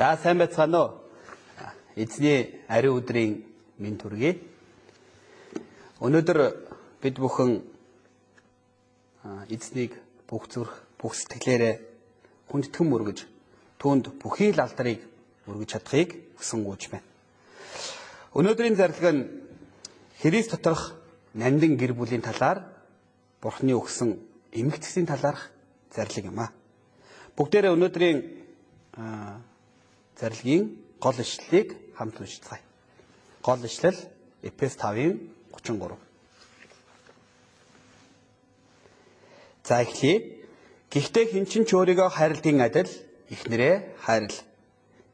За сайн байцгаана уу? Эзний ариун өдрийн минь төргий. Өнөөдөр бид бүхэн эзнийг бүх зүрх, бүх сэтгэлээрээ хүндэтгэн мөргөж түүнд бүхий л алдрыг өргөж чадахыг хүсэнгуйж байна. Өнөөдрийн зарлиг нь Христ доторх нандин гэр бүлийн талаар Бурхны өгсөн эмгэгцсийн талаарх зарлиг юм а. Бүгдээрээ өнөөдрийн зарилгийн гол ишлэлийг хамт уншицгаая. Гол ишлэл Эфес 5-ын 33. За эхлэе. Гэхдээ хэн ч ч өөрийгөө хайрладгийн адил эхнэрээ хайрл.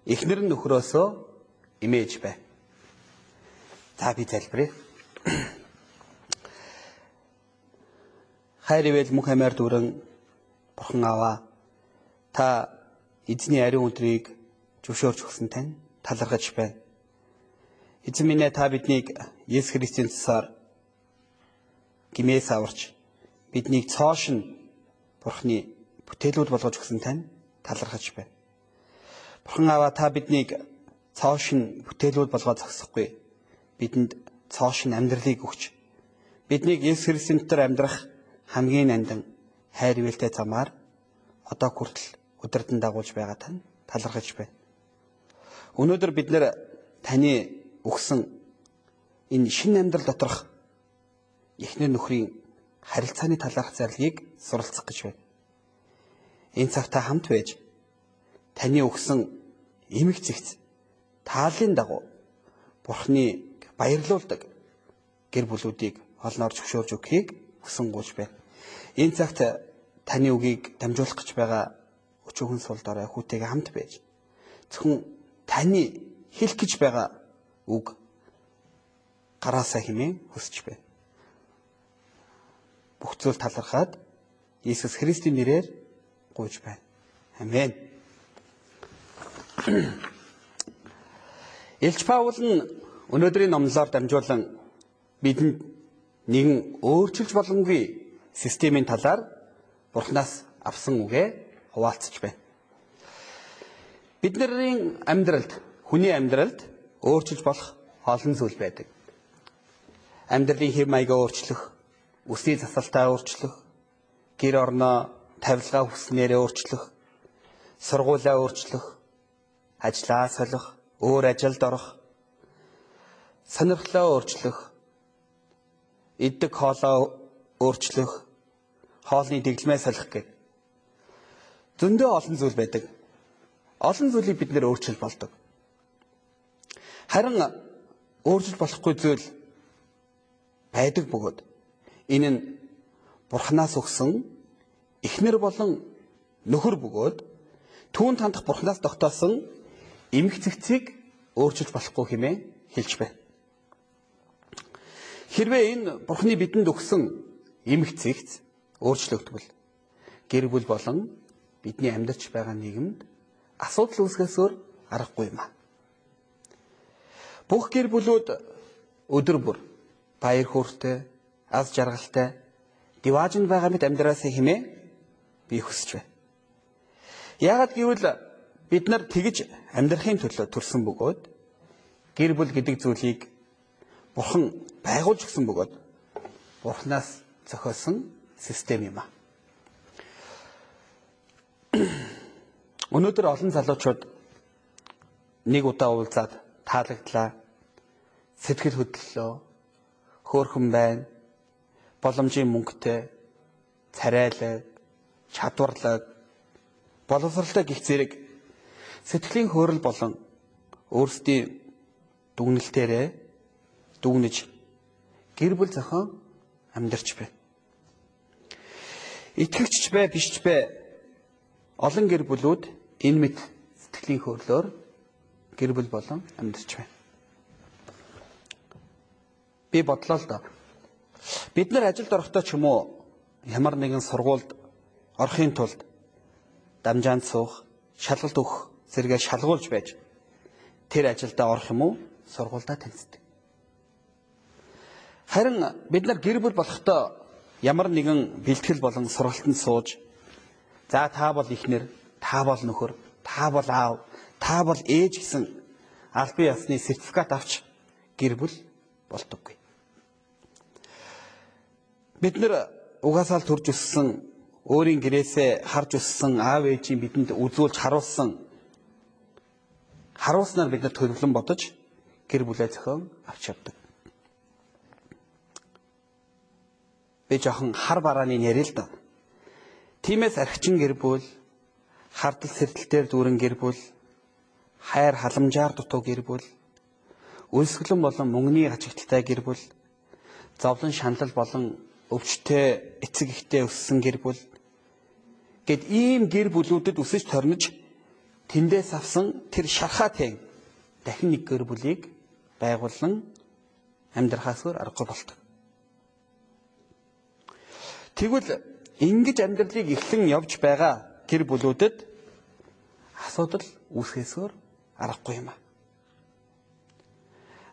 Эхнэр нь нөхрөөсөө имэж бай. За би залбирая. Хайр ивэл мөнх амиар дүрэн бурхан аваа. Та эзний ариун өдрийг зөвшөөрч өгсөн тань талархаж байна. Эзэн минь та биднийг Есүс Христийн цусаар гимээс аварч биднийг цоошин Бурхны бүтээлүүд болгож өгсөн тань талархаж байна. Бурхан аваа та биднийг цоошин бүтээлүүд болгоод зогсохгүй. Бидэнд цоошин амьдралыг өгч биднийг Есүс Христийн дотор амьдрах хамгийн нандин хайр ивэлтэй замаар одоо хүртэл өдөртөн дагуулж байгаа тань талархаж байна. Өнөөдөр бид нэр таны өгсөн энэ шинэ амьдрал доторх эхнэр нөхрийн харилцааны талаарх зарлигийг суралцах гэж байна. Энэ цаг та хамт байж таны өгсөн эмэг зэгц тааллын дагуу Бурхны баярлуулдаг гэр бүлүүдийг олноор зөвшөөрж өгөхийг хүсэн гуйж байна. Энэ цагт таны үгийг дамжуулах гэж байгаа өчүүхэн сул дорой хүүтэйгээ хамт байж зөвхөн таны хэлэх гэж байгаа үг гараасаа хэмээн хүсэж байна. Бүх зүйл талархаад Иесус Христийн нэрээр гуйж байна. Амен. Илч Паул нь өнөөдрийн номлоор дамжуулан бидэнд нэгэн өөрчилж боломгүй системийн талаар Бурханаас авсан үгээ хуваалцаж байна. Бидний амьдралд, хүний амьдралд өөрчилж болох олон зүйл байдаг. Амьдралын хэв маягаа өөрчлөх, үсний засалтаа өөрчлөх, гэр орноо тавилгаа хүснээрээ өөрчлөх, сургуулаа өөрчлөх, ажлаа солих, өөр ажилд орох, сонирхлоо өөрчлөх, иддэг хоолоо өөрчлөх, хоолны дэглэмээ солих гэх зөндөө олон зүйл байдаг олон зүйлийг бид нэр өөрчил болдог. Харин өөрчил болохгүй зүйл байдаг бөгөөд энэ нь Бурханаас өгсөн эхнэр болон нөхөр бөгөөд түүн тандах Бурханаас тогтоосон эмх цэгцийг өөрчилж болохгүй хэмээн хэлж байна. Хэрвээ энэ Бурханы бидэнд өгсөн эмх цэгц өөрчлөгдвөл гэр бүл болон бидний амьдарч байгаа нийгэмд асуудал үүсгэсээр аргагүй юм а. Бүх гэр бүлүүд өдөр бүр баяр хөөртэй, аз жаргалтай, диваажинд байгаа мэт амьдраасаа хэмээн би хүсэж байна. Яагаад гэвэл бид нар тэгж амьдрахын төлөө төрсөн бөгөөд гэр бүл гэдэг зүйлийг бурхан байгуулж өгсөн бөгөөд бурханаас зохиосон систем юм а. Өнөөдөр олон залуучууд нэг удаа уулзаад таалагдлаа. Сэтгэл хөдлөлөө. Хөөхөн байна. Боломжийн мөнгөтэй, царайлаг, чадварлаг, боловсралтай гих зэрэг сэтгэлийн хөөрөл болон өөрсдийн дүгнэлтээрээ дүгнэж гэр бүл зохион амьдарч байна. Итгэгч бай биш бай олон гэр бүлүүд энэ мэт сэтгэлийн хөдлөөр гэр бүл болон амьдарч байна. Би бодлоо л доо. Бид нар ажилд орохдоо ч юм уу ямар нэгэн сургуульд орохын тулд дамжаанд суух, шалгалт өгөх зэрэгээ шалгуулж байж тэр ажилдаа орох юм уу сургуульдаа танилцдаг. Харин бид нар гэр бүл болохдоо ямар нэгэн бэлтгэл болон сургалтанд сууж за та бол ихнэр, та бол нөхөр, та бол аав, та бол ээж гэсэн албан ёсны сертификат авч гэр бүл болдоггүй. Бид нэр угаасаа л төрж өссөн өөрийн гэрээсээ харж өссөн аав ээжийн бидэнд үзүүлж харуулсан харуулснаар бид нар төлөвлөн бодож гэр бүлээ зохион авч явдаг. Би жоохон хар барааны яриа л да. Тимээс архичин гэр бүл, хардал сэрдэлтээр дүүрэн гэр бүл, хайр халамжаар дутуу гэр бүл, үлсгэлэн болон мөнгөний хачигдaltaй гэр бүл, зовлон шаналл болон өвчтөе эцэг ихтэй өссөн гэр бүл гэд ийм гэр бүлүүдэд өсөж торнож тэндээс авсан тэр шархаатай дахин нэг гэр бүлийг байгуулан амьдрахаас өөр аргагүй болдог. Тэгвэл ингэж амьдралыг эхлэн явж байгаа гэр бүлүүдэд асуудал үүсгэсээр аргагүй юм аа.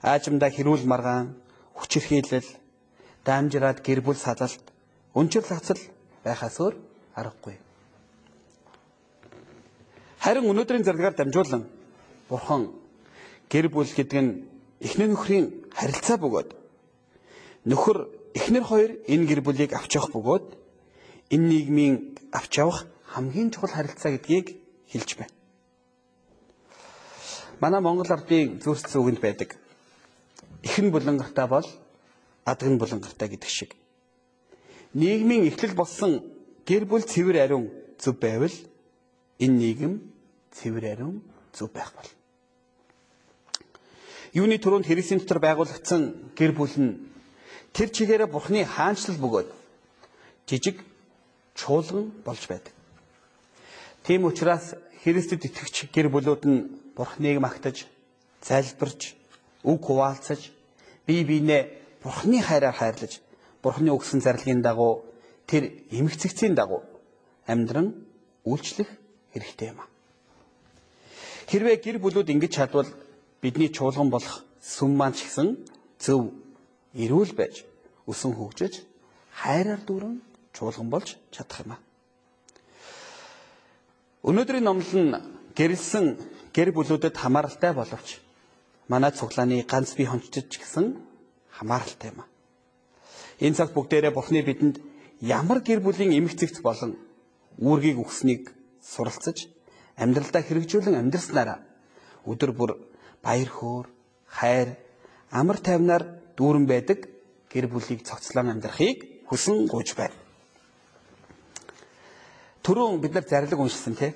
Аажимдаа хэрүүл маргаан, хүчирхийлэл, дамжираад гэр бүл салалт, өнчир лацал байхаас өөр аргагүй. Харин өнөөдрийн зарлагаар дамжуулан Бурхан гэр бүл гэдэг нь эхнэр нөхрийн харилцаа бөгөөд нөхөр эхнэр хоёр энэ гэр бүлийг авч явах бөгөөд энэ нийгмийн авч явах хамгийн чухал харилцаа гэдгийг хэлж байна. Манай Монгол ардын зүрх зүгэнд байдаг. Ихэн булангартай бол адган булангартай гэдэг шиг. Нийгмийн эхлэл болсон гэр бүл цэвэр ариун зөв байвал энэ нийгэм цэвэр ариун зөв байх бол. Юуны түрүүнд Христийн дотор байгуулагдсан гэр бүл нь тэр чигээрээ Бурхны хаанчлал бөгөөд жижиг чуулган болж байдаг. Тийм учраас Христэд итгэгч гэр бүлүүд нь Бурхныг магтаж, залбирч, үг хуваалцаж, бие биенээ Бурхны хайраар хайрлаж, Бурхны өгсөн зарлагын дагуу тэр эмгцэгцийн дагуу амьдран үйлчлэх хэрэгтэй юм. Хэрвээ гэр бүлүүд ингэж чадвал бидний чуулган болох сүм маань ч гэсэн зөв эрүүл байж өсөн хөгжиж хайраар дүүрэн чуулган болж чадах юм аа. Өнөөдрийн номлол нь гэрэлсэн гэр бүлүүдэд хамааралтай боловч манай цуглааны ганц бие хончтож гисэн хамааралтай юм аа. Энэ цаг бүгдээрээ Бурхны бидэнд ямар гэр бүлийн эмх зэгц болон үүргийг өгснийг суралцаж амьдралдаа хэрэгжүүлэн амьдрснараа өдөр бүр баяр хөөр, хайр, амар тайвнаар дүүрэн байдаг гэр бүлийг цогцлон амьдрахыг хүсэн гуйж байна. Түрүүн бид нар зарлиг уншсан тий.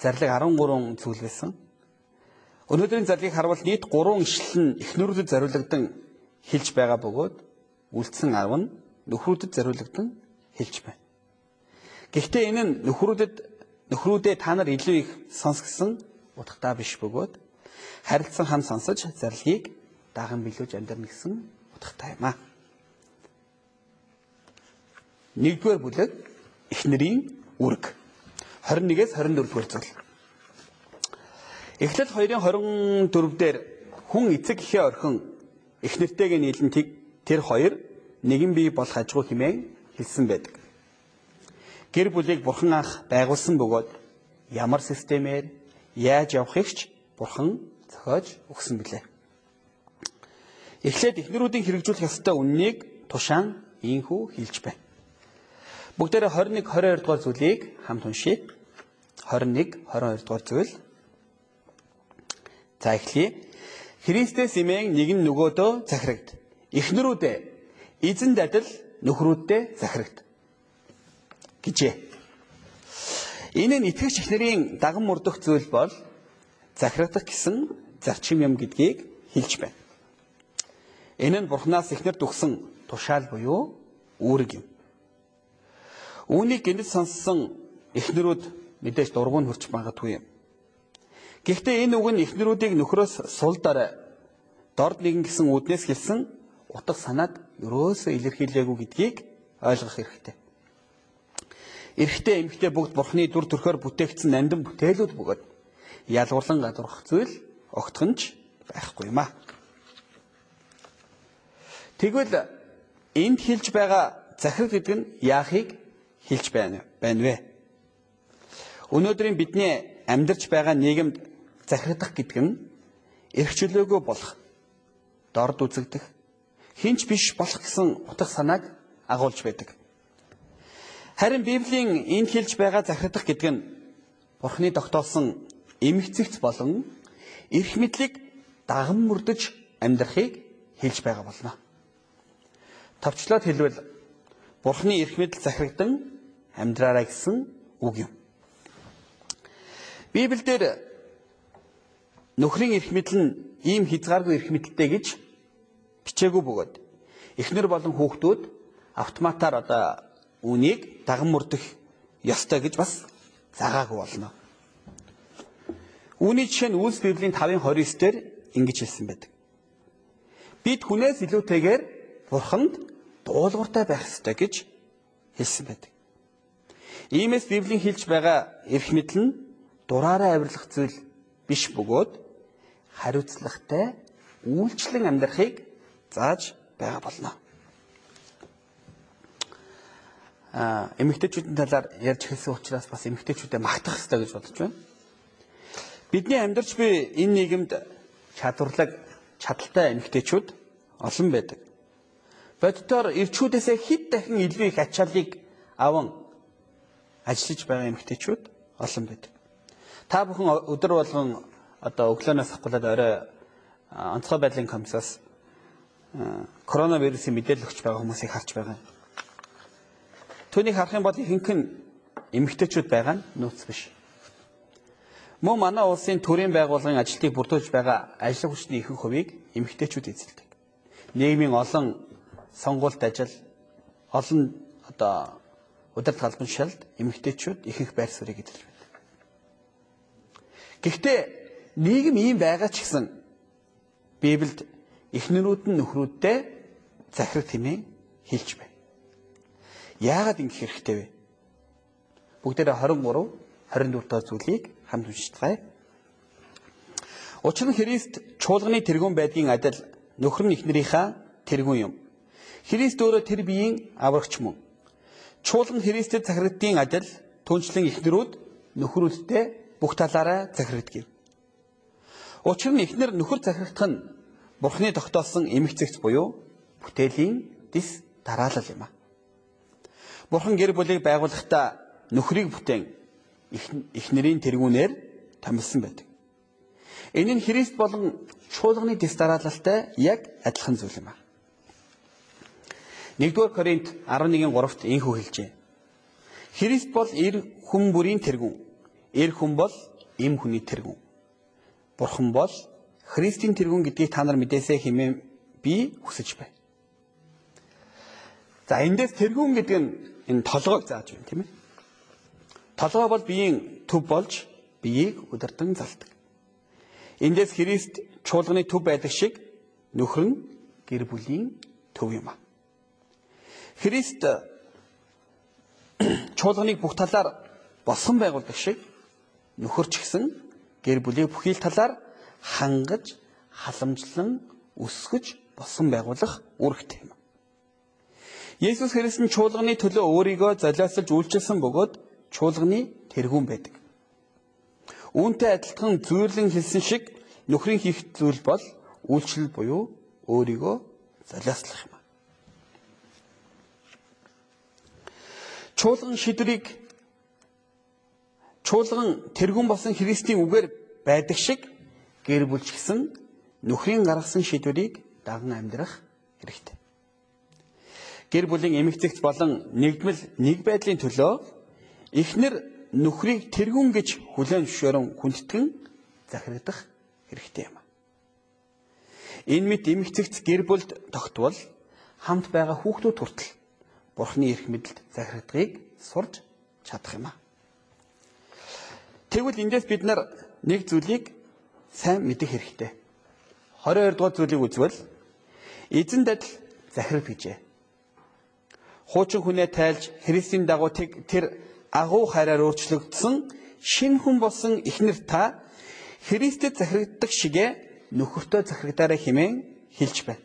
Зарлиг 13 зүйл байсан. Өнөөдрийн зарлигийг харвал нийт 3 ишлэл нь эхнэрүүдэд зориулагдсан хэлж байгаа бөгөөд үлдсэн 10 нь нөхрүүдэд зориулагдсан хэлж байна. Гэхдээ энэ нь нөхрүүдэд нөхрүүдээ та нар илүү их сонсгосон утгатай биш бөгөөд харилцан хан сонсож зарлагийг даган билүүж амьдрна гэсэн утгатай юм аа. Нэгдүгээр бүлэг эхнэрийн үрг 21-ээс 24 дугаар зүйл. Эхлэл 2-ын 24 дээр хүн эцэг ихээ орхин эхнэртэйгээ нийлэн тэр хоёр нэгэн бие болох ажгүй хэмээн хэлсэн байдаг. Гэр бүлийг бурхан анх байгуулсан бөгөөд ямар системээр яаж явахыг ч бурхан зохиож өгсөн билээ. Эхлээд эхнэрүүдийн хэрэгжүүлэх ёстой үннийг тушаан ийхүү хэлж байна. Бүгдээрээ 21 22 дугаар зүйлийг хамт уншийе. 21 22 дугаар зүйл. За эхлэе. Христэс имэн нэгэн нөгөөдөө захирагд. Эхнэрүүдээ эзэн дадал нөхрүүддээ захирагд. гэжээ. Энэ нь итгэгч эхнэрийн даган мөрдөх зүйл бол захирагдах гэсэн зарчим юм гэдгийг хэлж байна. Энэ нь Бурханаас эхнэр төгсөн тушаал буюу үүрэг юм. Үүнийг гинэд сонссон эхнэрүүд мэдээж дургуун хөрч магадгүй юм. Гэхдээ энэ үг нь эхнэрүүдийг нөхрөөс сул дараа дорд нэгэн гэсэн үднээс хэлсэн утга санаад өрөөсөө илэрхийлээгүй гэдгийг ойлгох хэрэгтэй. Эрэгтэй эмэгтэй бүгд Бурхны дүр төрхөөр бүтээгдсэн нандин бүтээлүүд бөгөөд ялгуурлан гадуурх зүйл огтхонч байхгүй юм аа. Тэгвэл энд хэлж байгаа захирал гэдэг нь яахыг хэлж байна байна вэ? Өнөөдрийн бидний амьдарч байгаа нийгэмд захирагдах гэдэг нь эрх чөлөөгөө болох, дорд үзэгдэх, хинч биш болох гэсэн утга санааг агуулж байдаг. Харин Библийн энэ хэлж байгаа захирагдах гэдэг нь Бурхны тогтоосон эмгцэгц болон эрх мэдлийг даган мөрдөж амьдрахыг хэлж байгаа болно. Товчлоод хэлбэл Бурхны эрх мэдэл захирагдан амьдраарай гэсэн үг юм. Библиэлд нөхрийн эрх мэдэл нь ийм хязгааргүй эрх мэдэлтэй гэж бичээгүй бөгөөд эхнэр болон хүүхдүүд автоматар одоо үнийг даган мөрдөх ёстой гэж бас заагаагүй болно. Үүний жишээ нь Үлс Библийн 5:29 дээр ингэж хэлсэн байдаг. Бид хүнээс илүүтэйгээр Бурханд дуулууртай байх ёстой гэж хэлсэн байдаг. Иймээс Библийн хэлж байгаа эрх мэдэл нь дураараа авирлах зүйл биш бөгөөд хариуцлагатай үйлчлэн амьдрахыг зааж байгаа болно. а эмэгтэйчүүдийн талаар ярьж хэлсэн учраас бас эмэгтэйчүүдэд магтах хэрэгтэй гэж бодож байна. Бидний амьдарч буй энэ нийгэмд чадварлаг, чадaltaй эмэгтэйчүүд олон байдаг. Боддоор ирчүүдээсээ хэд дахин илүү их ачааллыг аван ажиллаж байгаа эмэгтэйчүүд олон байдаг. Та бүхэн өдөр болгон одоо өглөөнөөс хавуулаад орой онцгой байдлын комиссаас коронавирусын мэдээлэл өгч байгаа хүмүүсийг харж байгаа юм. Түүнийг харах юм бол ихэнх нь эмэгтэйчүүд байгаа нь нууц биш. Мөн манай улсын төрийн байгууллагын ажилтныг бүрдүүлж байгаа ажил хүчний ихэнх хувийг эмэгтэйчүүд эзэлдэг. Нийгмийн олон сонгуульт ажил, олон одоо удирдах албан шалд эмэгтэйчүүд ихэнх байр суурийг эзэлж байдаг. Гэхдээ нийгэм ийм байгаа ч гэсэн Библиэд эхнэрүүд нь нөхрүүддээ захираг хэмээн хэлж байна. Яагаад ингэх хэрэгтэй вэ? Бүгдээрээ 23, 24 дахь зүйлийг хамт уншицгаая. Учир нь Христ чуулганы тэргүүн байдгийн адил нөхөр нь эхнэрийнхаа тэргүүн юм. Христ өөрөө тэр биеийн аврагч мөн. Чуулган Христэд захирагддгийн адил түнчлэн эхнэрүүд нөхрүүдтэй бүх талаараа захирагдгийг. Учир нь эхнэр нөхөр захирагдах нь Бурхны тогтоосон эмгцэгц буюу бүтээлийн дис дараалал юм а. Бурхан гэр бүлийг байгуулахдаа нөхрийг бүтээн эхнэрийн тэргүүнээр томилсон байдаг. Энэ нь Христ болон чуулганы дэс дараалалтай яг адилхан зүйл юм а. 1-р Коринт 11:3-т инхүү хэлжээ. Христ бол эр хүн бүрийн тэргүүн. Эр хүн бол эм хүний тэргүүн. Бурхан бол Христийн тэргүүн гэдгийг та нар мэдээсэй хэмээн би хүсэж байна. За эндээс тэргүүн гэдэг нь энэ толгойг зааж байна тийм ээ. Толгой бол биеийн төв болж биеийг удирдан залдаг. Эндээс Христ чуулганы төв байдаг шиг нөхөр нь гэр бүлийн төв юм а. Христ чуулганыг бүх талаар босгон байгуулдаг шиг нөхөр ч гэсэн гэр бүлийг бүхий л талаар хангаж, халамжлан өсгөж босгон байгуулах үүрэгтэй юм. Есүс Христ нь чуулганы төлөө өөрийгөө золиослж үйлчилсэн бөгөөд чуулганы тэргүүн байдаг. Үүнтэй адилхан зүйрлэн хэлсэн шиг нөхрийн хийх зүйл бол үйлчлэл буюу өөрийгөө золиослох юм. Чуулган шидрийг чуулган тэргүүн болсон Христийн үгээр байдаг шиг гэр бүлч гэсэн нөхрийн гаргасан шийдвэрийг даган амьдрах хэрэгтэй гэр бүлийн эмэгтэйгч болон нэгдмэл нэг байдлын төлөө эхнэр нөхрийг тэргүүн гэж хүлээн зөвшөөрөн хүндэтгэн захирагдах хэрэгтэй юм. Энэ мэт эмэгтэйгч гэр бүлд тогтвол хамт байгаа хүүхдүүд хүртэл Бурхны эрх мэдэлд захирагдахыг сурж чадах юм. Тэгвэл эндээс бид нар нэг зүйлийг сайн мэдэх хэрэгтэй. 22 дугаар зүйлийг үзвэл эзэн дадал захирал гэжээ хуучин хүнээ тайлж Христийн дагуу тэр агуу хайраар өөрчлөгдсөн шин хүн болсон ихнэр та Христэд захирагддаг шигэ нөхөртөө захирагдаарай хэмээн хэлж байна.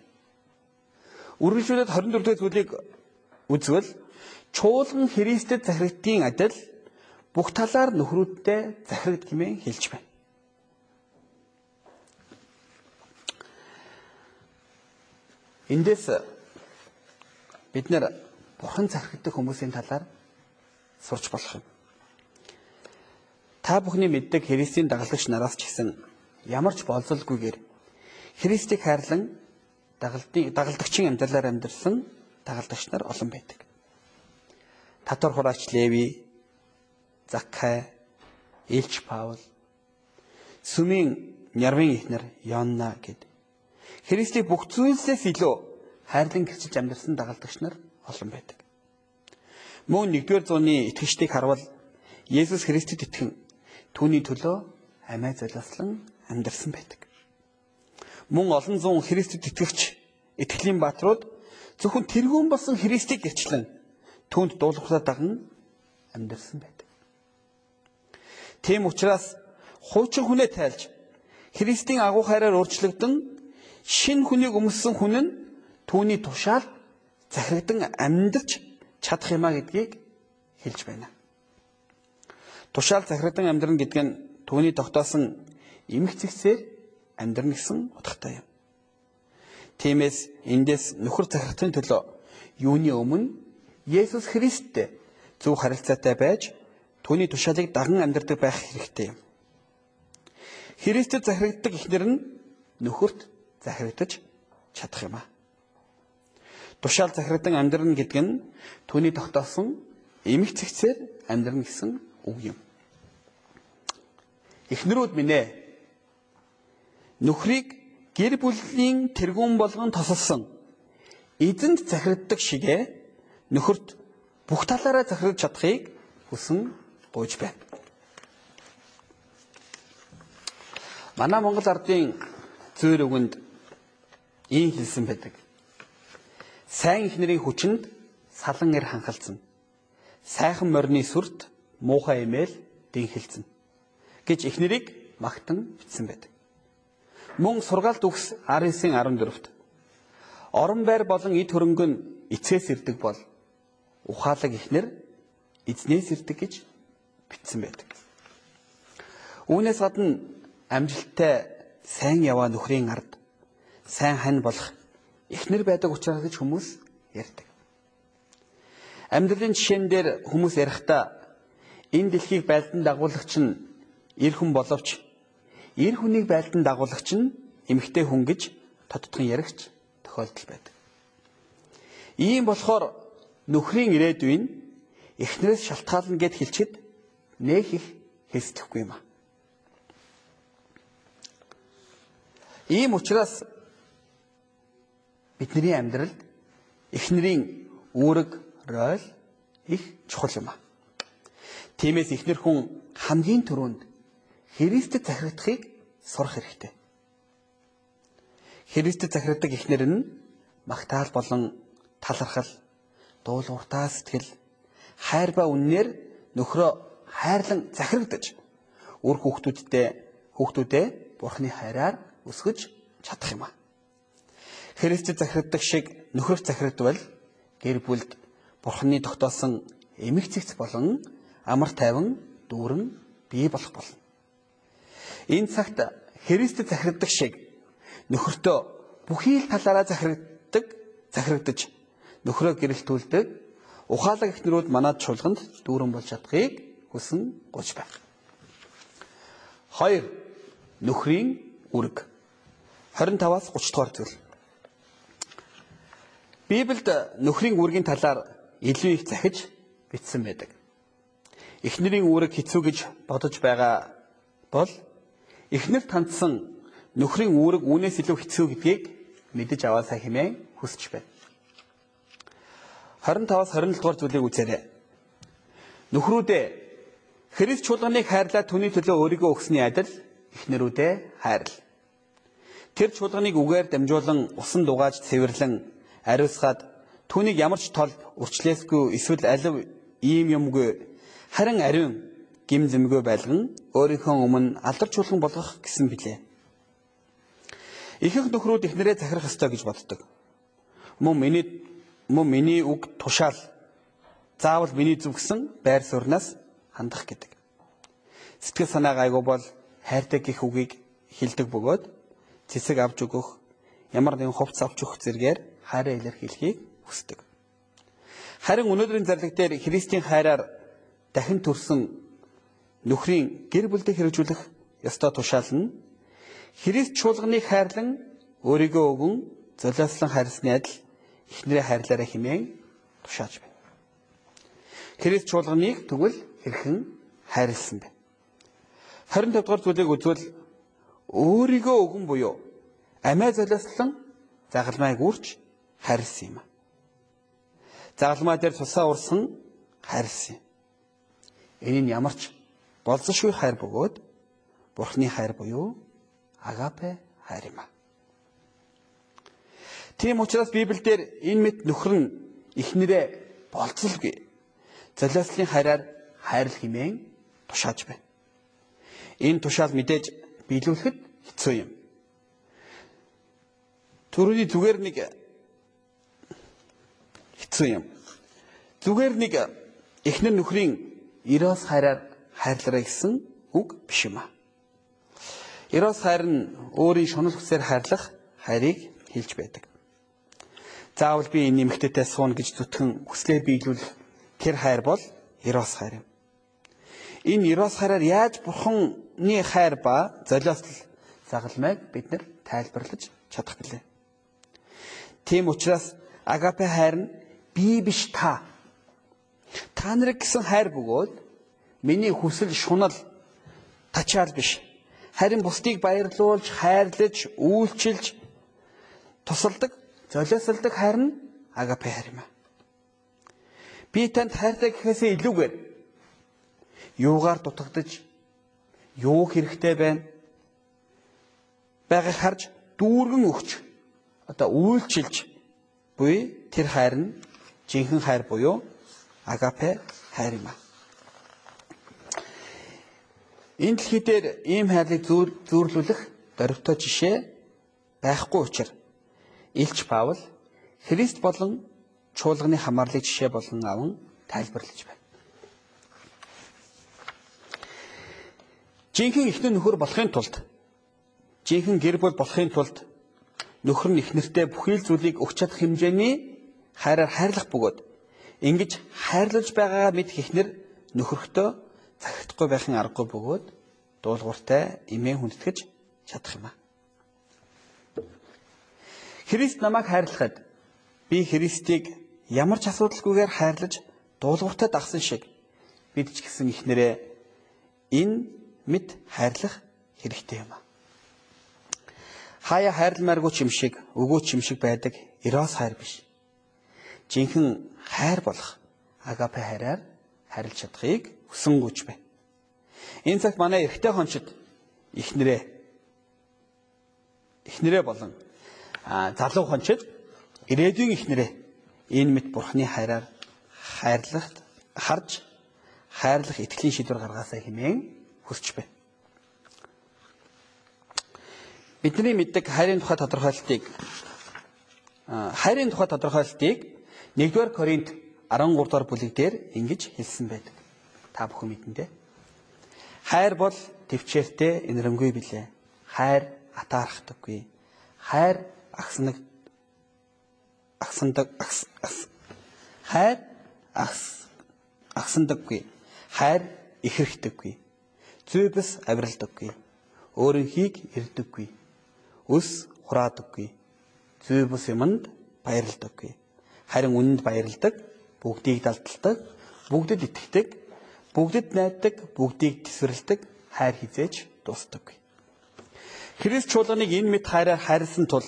Үргэлжлүүлээд 24 дэх зүйлийг үзвэл чуулган Христэд захирагддгийн адил бүх талаар нөхрүүдтэй захирагд хэмээн хэлж байна. Эндээс бид нэр бурхан захирагддаг хүмүүсийн талаар сурч болох юм. Та бүхний мэддэг Христийн дагалдагч нараас ч гэсэн ямар ч болзолгүйгээр Христийг хайрлан дагалдын дагалдагчийн амьдралаар амьдарсан дагалдагч нар олон байдаг. Татвар хураач Леви, Закхай, Илч Паул, Сүмийн Нярвын ихнэр Йонна гэд Христийг бүх зүйлсээс илүү хайрлан гэрчилж амьдарсан дагалдагч нар олон байдаг. Мөн 1-р зууны итгэжтийг харвал Есүс Христэд итгэн түүний төлөө амиа золиослон амьдарсан байдаг. Мөн олон зуун Христэд итгэгч итгэлийн бааtruуд зөвхөн тэргүүн болсон Христийг гэрчлэн түүнд дуулууртаа даган амьдарсан байдаг. Тийм учраас хуучин хүнээ тайлж Христийн агуу хайраар өөрчлөгдөн шин хүнийг өмссөн хүн нь түүний тушаал захирагдан амьдарч чадах юмаа гэдгийг хэлж байна. Тушаал захирагдан амьдран гэдэг нь түүний тогтоосон эмх зэгсээр амьдрна гэсэн утгатай юм. Тиймээс эндээс нөхөр захирагчийн төлөө юуны өмнө Есүс Христтэй зөв харилцаатай байж түүний тушаалыг даган амьдардаг байх хэрэгтэй юм. Христэд захирагддаг ихнэр нь нөхөрт захирагдаж чадах юм аа. Тушаал захирагдан амьдрна гэдэг нь түүний тогтоосон эмх цэгцээр амьдрна гэсэн үг юм. Эхнэрүүд минь ээ нөхрийг гэр бүлийн тэргуун болгон тосолсон эзэнт захирагддаг шигэ нөхөрт бүх талаараа захирч чадахыг хүсэн гуйж байна. Манай Монгол ардын зөөр өгөнд ийм хэлсэн байдаг. Сайн ихнэрийн хүчинд салан эр ханхалцсан. Сайхан морины сүрт муухай имэйл дэнхэлцэн гэж ихнэрийг магтан бичсэн байдаг. Мөн сургаалт үгс 19-14-т орон байр болон эд хөрөнгө нь эцээс ирдэг бол ухаалаг ихнэр эзнээс ирдэг гэж бичсэн байдаг. Үүнээс гадна амжилттай сайн яваа нөхрийн ард сайн хань болох ихнэр байдаг учраас гэж хүмүүс ярьдаг. Амьдралын жишээн дээр хүмүүс ярихдаа энэ дэлхийг байлдан дагуулагч нь эр хүн боловч эр хүнийг байлдан дагуулагч нь эмэгтэй хүн гэж тодтгон яригч тохиолдол байдаг. Ийм болохоор нөхрийн ирээдүйн эхнэрээс шалтгаална гэд хэлчихэд нэх их хэсдэхгүй юм а. Ийм учраас бидний амьдралд эхнэрийн үүрэг роль их чухал юм а. Тиймээс эхнэр хүн хамгийн түрүүнд Христэд захирагдахыг сурах хэрэгтэй. Христэд захирагддаг эхнэр нь магтаал болон талархал дуулууртаа сэтгэл хайр ба үннээр нөхрөө хайрлан захирагдаж үр хүүхдүүдтэй хүүхдүүдээ бурхны хайраар өсгөж чадах юм а. Христэд захирагддаг шиг нөхөр захирагдвал гэр бүлд бурхны тогтоосон эмх цэгц болон амар тайван дүүрэн бий болох болно. Энэ цагт Христэд захирагддаг шиг нөхөртөө бүхий л талаараа захирагддаг захирагдаж нөхрөө гэрэлтүүлдэг ухаалаг ихнэрүүд манад чуулганд дүүрэн болж чадахыг хүсэн гуйж байна. 2. Нөхрийн үрг 25-аас 30 дугаар зүйл. Библиэд нөхрийн үргийн талаар илүү их захиж бичсэн байдаг. Эхнэрийн үүрэг хэцүү гэж бодож байгаа бол эхнэр тандсан нөхрийн үүрэг үүнээс илүү хэцүү гэдгийг мэдэж аваасаа хэмээн хүсэж байна. 25-аас 27 дугаар зүйлийг үзээрэй. Нөхрүүдээ Христ чуулганыг хайрлаад түүний төлөө өөрийгөө өгсөний адил эхнэрүүдээ хайрл. Тэр чуулганыг үгээр дамжуулан усан дугааж цэвэрлэн ариусгаад түүнийг ямар ч тол өрчлөөсгүй эсвэл алив ийм юмгүй харин ариун гим зэмгүй байлган өөрийнхөө өмнө алдарч чуулган болгох гэсэн билээ. Ихэнх нөхрүүд эхнэрээ захирах ёстой гэж боддог. Мөн миний мөн миний үг тушаал заавал миний зүг гэсэн байр сууриас хандах гэдэг. Сэтгэл санаа гайгүй бол хайртай гих үгийг хилдэг бөгөөд цэцэг авч өгөх, ямар нэгэн хувцс авч өгөх зэргээр хайраа илэрхийлэхийг хүсдэг. Харин өнөөдрийн зарлиг дээр Христийн хайраар дахин төрсөн нөхрийн гэр бүлдээ хэрэгжүүлэх ёстой тушаал нь Христ чуулганыг хайрлан өөрийгөө өгөн золиослон хайрласны адил эхнэрээ хайрлаарай хэмээн тушааж байна. Христ чуулганыг тэгвэл хэрхэн хайрлсан бэ? 25 дугаар зүйлийг үзвэл өөрийгөө өгөн буюу амиа золиослон загалмайг үрч хайрлсан юм. Загалмай дээр тусаа урсан хайрлсан юм. Энэ нь ямар ч болзошгүй хайр бөгөөд Бурхны хайр буюу агапе хайр юм а. Тийм учраас Библиэлд энэ мэт нөхөр нь эхнэрээ болцолгүй золиослын хайраар хайрлах хэмээн тушааж байна. Энэ тушаал мэдээж биелүүлэхэд хэцүү юм. Төрөний зүгээр нэг хэцүү юм. Зүгээр нэг эхнэр нөхрийн Ирос хайраар хайрлараа гэсэн үг биш юм аа. Ирос хайр нь өөрийн шунал хүсээр хайрлах хайрыг хэлж байдаг. Заавал би энэ нэмэгтэйтэй суун гэж зүтгэн хүслээ биелүүлэх тэр хайр бол Ирос хайр юм. Энэ Ирос хайраар яаж бурханы хайр ба золиослол загалмайг бид нар тайлбарлаж чадах гэлээ. Тийм учраас агапе хайр нь би биш та. Та нарыг гэсэн хайр бөгөөд Миний хүсэл шунал тачаал биш. Харин бусдыг баярлуулж, хайрлаж, үйлчилж тусалдаг, золиослдог хайр нь агапе хайр юм. Би танд хайртай гэхээсээ илүүгээр юугаар дутагдж, юу хэрэгтэй байна байгааг харж дүүргэн өгч одоо үйлчилж буй тэр хайр нь жинхэнэ хайр буюу агапе хайр юм. Энэ дэлхий дээр ийм хайрлыг зөөрлүүлэх дөрвтэй жишээ байхгүй учраас Илч Паул Христ болон чуулганы хамаарлыг жишээ болон аван тайлбарлаж байна. Жинхэнэ ихнэр нөхөр болохын тулд жинхэнэ гэр бүл болохын тулд нөхөр нь ихнэртэй бүхий л зүйлийг өгч чадах хэмжээний хайраар хайрлах бөгөөд ингэж хайрлаж байгаагаа мэд ихнэр нөхөртөө захихдахгүй байхын аргагүй бөгөөд дуулууртай имээ хүндэтгэж чадах юм аа. Христ намайг хайрлахад би Христийг ямар ч асуудалгүйгээр хайрлаж дуулууртай дагсан шиг бид ч гэсэн ихнэрээ энэ мэд хайрлах хэрэгтэй юм аа. Хаяа хайрламааргүй ч юм шиг, өгөө ч юм шиг байдаг эрос хайр биш. Жинхэнэ хайр болох агапе хайраар харилж чадахыг хүсэнгүйч байна. Энэ цагт манай эрэгтэй хончид ихнэрээ ихнэрээ болон залуу хончид ирээдүйн ихнэрээ энэ мэт бурхны хайраар хайрлахт харж хайрлах итгэлийн шийдвэр гаргаасаа хэмээн хүсч байна. Бидний мэддэг хайрын тухай тодорхойлолтыг хайрын тухай тодорхойлолтыг 1-р Коринт 13 дугаар бүлэг дээр ингэж хэлсэн байдаг. Та бүхэн мэднэ дээ. Хайр бол төвчээртэй инэрэмгүй билээ. Хайр атаархдаггүй. Хайр агснаг агсандаг хайр агс агсандаггүй. Хайр ихэрхдэггүй. Зүйбэс авиралдаггүй. Өөрөнхийг ирдэггүй. Өс хураадаггүй. Зүйбэс юмд баярлдаггүй. Харин үнэнд баярладаг, бүгдийг далдалдаг, бүгдэд итгэдэг, бүгдэд найддаг, бүгдийг тесвэрлэдэг, хайр хизээж дуустдаггүй. Христ чуулганыг энэ мэд хайраар хайрлсан тул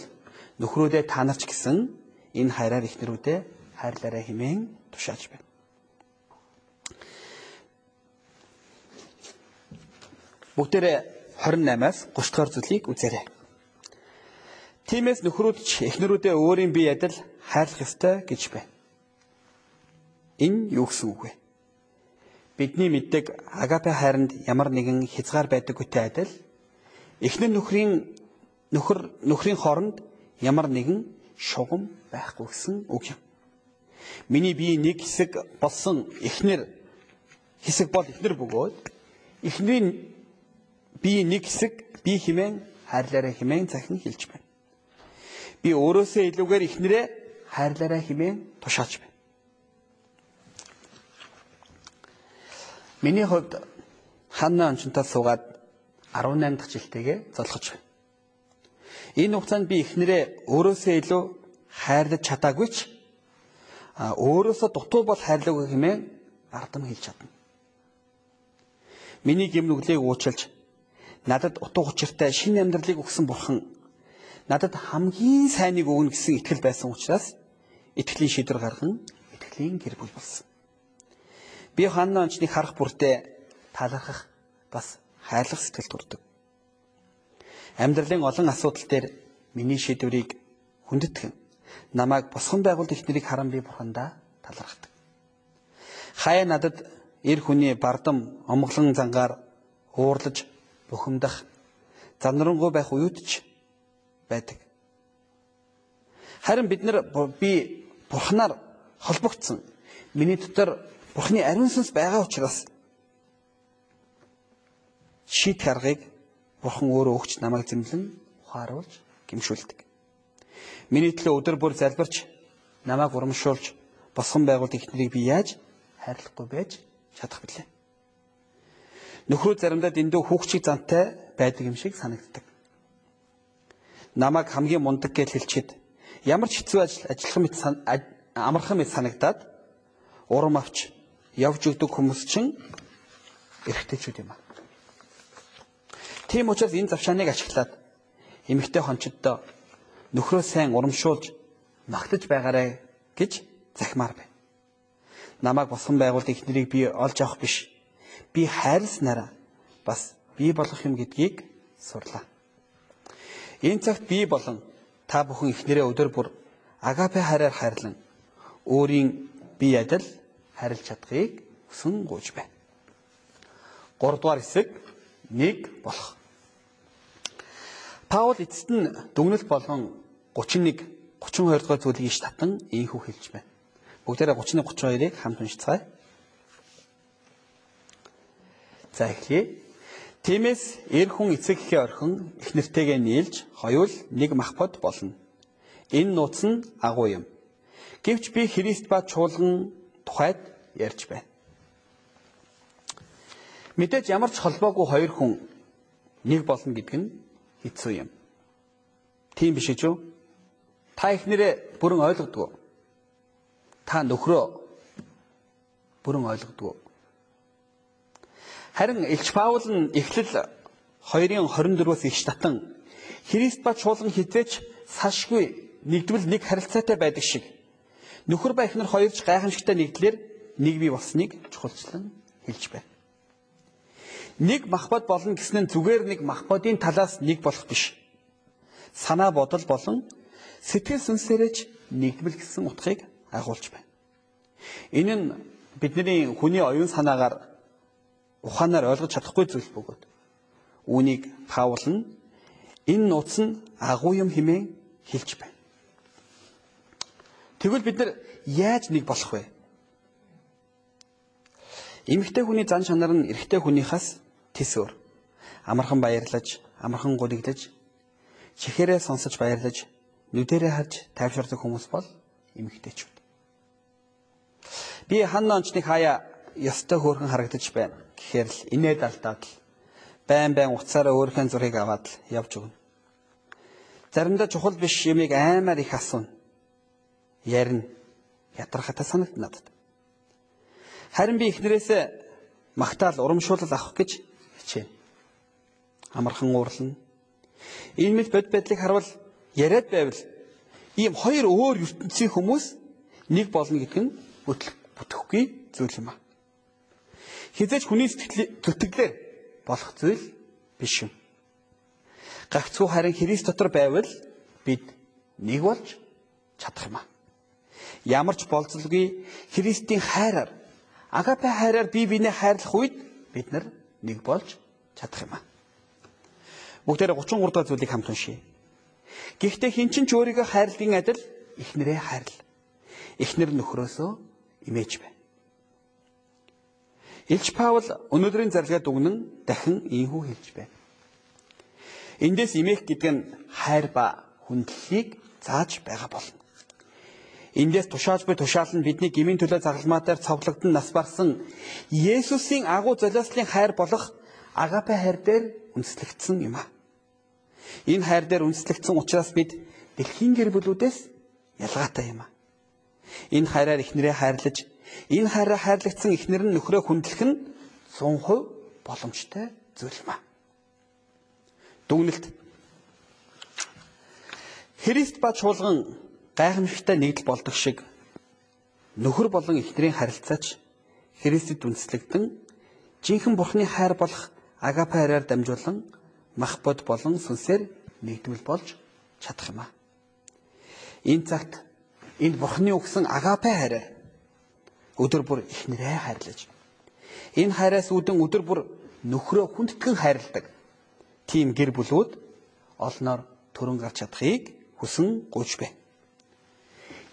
нөхрөөдөө та нар ч гэсэн энэ хайраар ихнэрүүдээ хайрлаарай хэмээн тушааж байна. Бүгдээрээ 28-аас 30 дахь зүйлийг үзээрэй. Тиймээс нөхрүүд ч эхнэрүүдээ өөрийн бие адил хайрлах ёстой гэж байна. Энэ юу гэсэн үг вэ? Бидний мэддэг агапе хайранд ямар нэгэн хязгаар байдаггүйтэй адил эхнэр нөхрийн нөхөр нөхрийн хооронд ямар нэгэн шугам байхгүй гэсэн үг юм. Миний бие нэг хэсэг болсон эхнэр хэсэг бол эхнэр бөгөөд эхнэрийн би нэг хэсэг би химэн хайрлаарай химэн захин хэлж байна. Би өөрөөсөө илүүгээр эхнэрээ хайрлаарай химэн тушааж байна. Миний хувьд Ханна ончонтой суугаад 18 дахь жилтэйгээ золгож байна. Энэ хугацаанд би эхнэрээ өөрөөсөө илүү хайрлаж чадаагүй ч өөрөөсөө дутуу бол хайрлаагүй хэмээн бардам хэлж чадна. Миний гимнүглийг уучлж надад утга учиртай шинэ амьдралыг өгсөн бурхан надад хамгийн сайныг өгнө гэсэн итгэл байсан учраас итгэлийн шийдвэр гарган итгэлийн гэр бүл болсон. Би ханна онцныг харах бүртээ талархах бас хайрлах сэтгэл төрдөг. Амьдралын олон асуудал дээр миний шийдвэрийг хүндэтгэн намайг босгон байгуулт ихнэрийг харан би бурхандаа талархдаг. Хаяа надад эр хүний бардам омглон зангаар уурлаж бухимдах зандрангуй байх уюутч байдаг. Харин бид нар би бурхнаар холбогдсон. Миний дотор Бурхны ариун сүнс байгаа учраас шийдэх аргыг Бурхан өөрөө өгч намайг зэмлэн ухааруулж гимшүүлдэг. Миний төлөө өдөр бүр залбирч намайг урамшуулж босгон байгуулт ихнэрийг би яаж хайрлахгүй байж чадах билээ. Нөхрөө заримдаа дэндүү хүүхчиг зантай байдаг юм шиг санагддаг. Намайг хамгийн мундаг гэж хэлчихэд ямар ч хэцүү ажил ажиллах мэт амархан мэт санагдаад урам авч явж өгдөг хүмүүс чинь эрэгтэйчүүд юм аа. Тийм учраас энэ завшааныг ашиглаад эмэгтэй хончиддоо нөхрөө сайн урамшуулж магтаж байгаарэ гэж захимаар байна. Намайг босон байгуулт ихнэрийг би олж авах биш. Би хайрласнараа бас би болох юм гэдгийг сурлаа. Энэ цагт би болон та бүхэн ихнэрээ өдөр бүр агапе хараар хайрлан өөрийн бие адил харилж чадахыг хүсэн гуйж байна. 3 дугаар хэсэг 1 болох. Паул эцэст нь дүгнэлт болгон 31 32 дугаар зүйлийг иш татан ийхүү хэлж байна. Бүгдээрээ 31 32-ыг хамт уншицгаая. За эхлэе. Тиймээс эр хүн эцэг эхийн орхин их нэртэйгээ нийлж хоёул нэг махбод болно. Энэ нууц нь агуу юм. Гэвч би Христ ба чуулган тухайд ярьж байна. Мэдээж ямар ч холбоогүй хоёр хүн нэг болно гэдэг нь хэцүү юм. Тийм биш үү? Та ихнэрээ бүрэн ойлгодгоо. Та нөхрөө бүрэн ойлгодгоо. Харин Илч Паул нь Эхлэл 2-ын 24-өөс их татан Христ ба чуулган хизээч сашгүй нэгдвэл нэг харилцаатай байдаг шиг нөхөр ба эхнэр хоёрч гайхамшигтай нэгдлэр нэг бий болсныг чухалчлан хэлж байна. Нэг махбод болно гэсэн нь зүгээр нэг махбодын талаас нэг болох биш. Санаа бодол болон сэтгэл сүнсээрэж нэгдвэл гэсэн утгыг агуулж байна. Энэ нь бидний хүний оюун санаагаар ухаанаар ойлгож чадахгүй зүйл бөгөөд үүнийг Паул нь энэ нууц нь агуу юм хэмээн хэлж байна. Тэгвэл бид нар яаж нэг болох вэ? Эмэгтэй хүний зан чанар нь эрэгтэй хүнийхээс тис өөр. Амархан баярлаж, амархан гуйглаж, чихээрээ сонсож баярлаж, нүдэрээ харж тайвширдаг хүмүүс бол эмэгтэйчүүд. Би ханна онцны хаяа ёстой хөөрхөн харагдаж байна. Гэхдээ л инээд алдаад л байн байн уцаараа өөрхөн зургийг аваад л явж өгнө. Заримдаа чухал биш юмыг аймаар их асууна ярина. Ядрахатай санагд надад. Харин би эхнэрээсээ магтаал урамшуулал авах гэж хичээнэ. Амархан уурлана. Энэ мэд бод байдлыг харвал яриад байвал ийм хоёр өөр ертөнцийн хүмүүс нэг болно гэдэг нь бүтэхгүй зүйл юм аа. Хизээч хүний сэтгэлээр болох зүйл биш юм. Гагцхүү харин Христ дотор байвал бид нэг болж чадах юм аа ямар ч болцолгүй Христийн хайраар агапе хайраар бие биенээ хайрлах үед бид нар нэг болж чадах юм аа. Бүгдээрээ 33 дахь зүйлийг хамт уншийе. Гэхдээ хин ч ч өөрийгөө хайрлагын адил эхнэрээ хайрл. Эхнэр нөхрөөсөө имэж байна. Илч Паул өнөөдрийн зарлигаа дүгнэн дахин ийхүү хэлж байна. Эндээс имэх гэдэг нь хайр ба хүндлэлийг зааж байгаа болно. Эндээс тушаалж буй тушаал нь бидний гмийн төлөө загалмаатаар цовлогдсон нас барсан Есүсийн агуу золиослын хайр болох агапе хайр дээр үндэслэгдсэн юм а. Энэ хайр дээр үндэслэгдсэн учраас бид дэлхийн гэр бүлүүдээс ялгаатай юм а. Энэ хайраар ихнэрээ хайрлаж, энэ хайраа хайрлагдсан ихнэр нь нөхрөө хүндлэх нь 100% боломжтой зүйл юм а. Дүгнэлт Христ ба чуулган гайхамшигтай нэгдэл болдог шиг нөхөр болон эхнэрийн харилцаач Христэд үндэслэгдэн жинхэнэ Бурхны хайр болох агапе хайраар дамжуулан махбод болон сүнсээр нэгдвэл болж чадах юм аа. Энэ цагт энд Бурхны өгсөн агапе хайраар өдөр бүр эхнэрээ хайрлаж энэ хайраас үүдэн өдөр бүр нөхрөө хүндэтгэн хайрладаг тийм гэр бүлүүд олноор төрөн гарч чадахыг хүсэн гуйж байна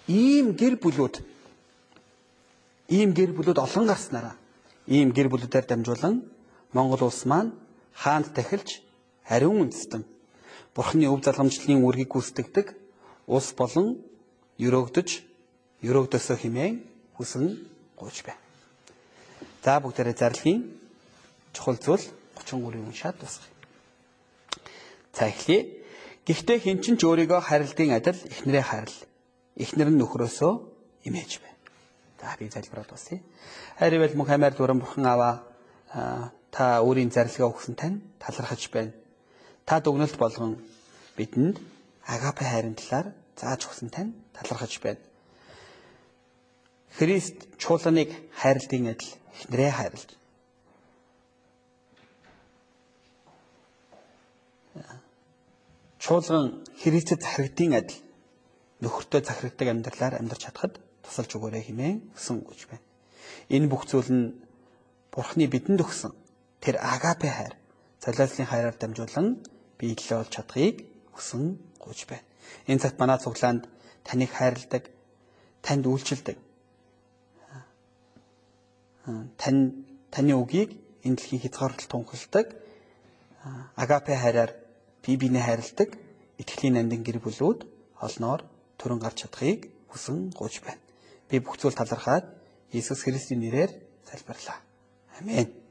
ийм гэр бүлүүд ийм гэр бүлүүд олон гарснараа ийм гэр бүлүүдээр дамжуулан Монгол улс маань хаанд тахилж хариун үндэстэн Бурхны өв залгамжлалын үргийг гүйцэтгэдэг улс болон өрөөгдөж өрөөгдөөсөө химээн хүсэн гуйж байна. За бүгдээрээ зарлигийн чухал зүйл 33-ын уншаад дуусгая. За эхлэе. Гэхдээ хин ч ч өөрийгөө харилдын адил эхнэрээ харил эхнэр нь нөхрөөсөө имэж байна. За би залбираад басъя. Хайрвал мөнх аймаар дүрэн бурхан аваа та өөрийн зарлигаа өгсөн тань талархаж байна. Та дүгнэлт болгон бидэнд агапе хайрын талаар зааж өгсөн тань талархаж байна. Христ чуулганыг хайрлтын адил эхнэрээ хайрлаж чуулган Христэд захирагдсан адил нөхөртөө захирагддаг амьдралаар амьдарч чадхад тусалж өгөөрэй хэмээн өсөн гэж байна. Энэ бүх зүйл нь Бурхны бидэнд өгсөн тэр агапе хайр, цалиаслын хайраар дамжуулан биелэлээ олж чадахыг өсөн гуйж байна. Энэ цагт манай цуглаанд таныг хайрладаг, танд үйлчилдэг. Тань таны үгийг энэ дэлхийн хязгаарлалт тунхилдаг агапе хайраар бие биенээ хайрладаг итгэлийн нандин гэр бүлүүд олноор төрөн гарч чадахыг хүсэн гуйж байна. Би бүх зүйл талархаад Иесус Христосийн нэрээр залбирлаа. Амен.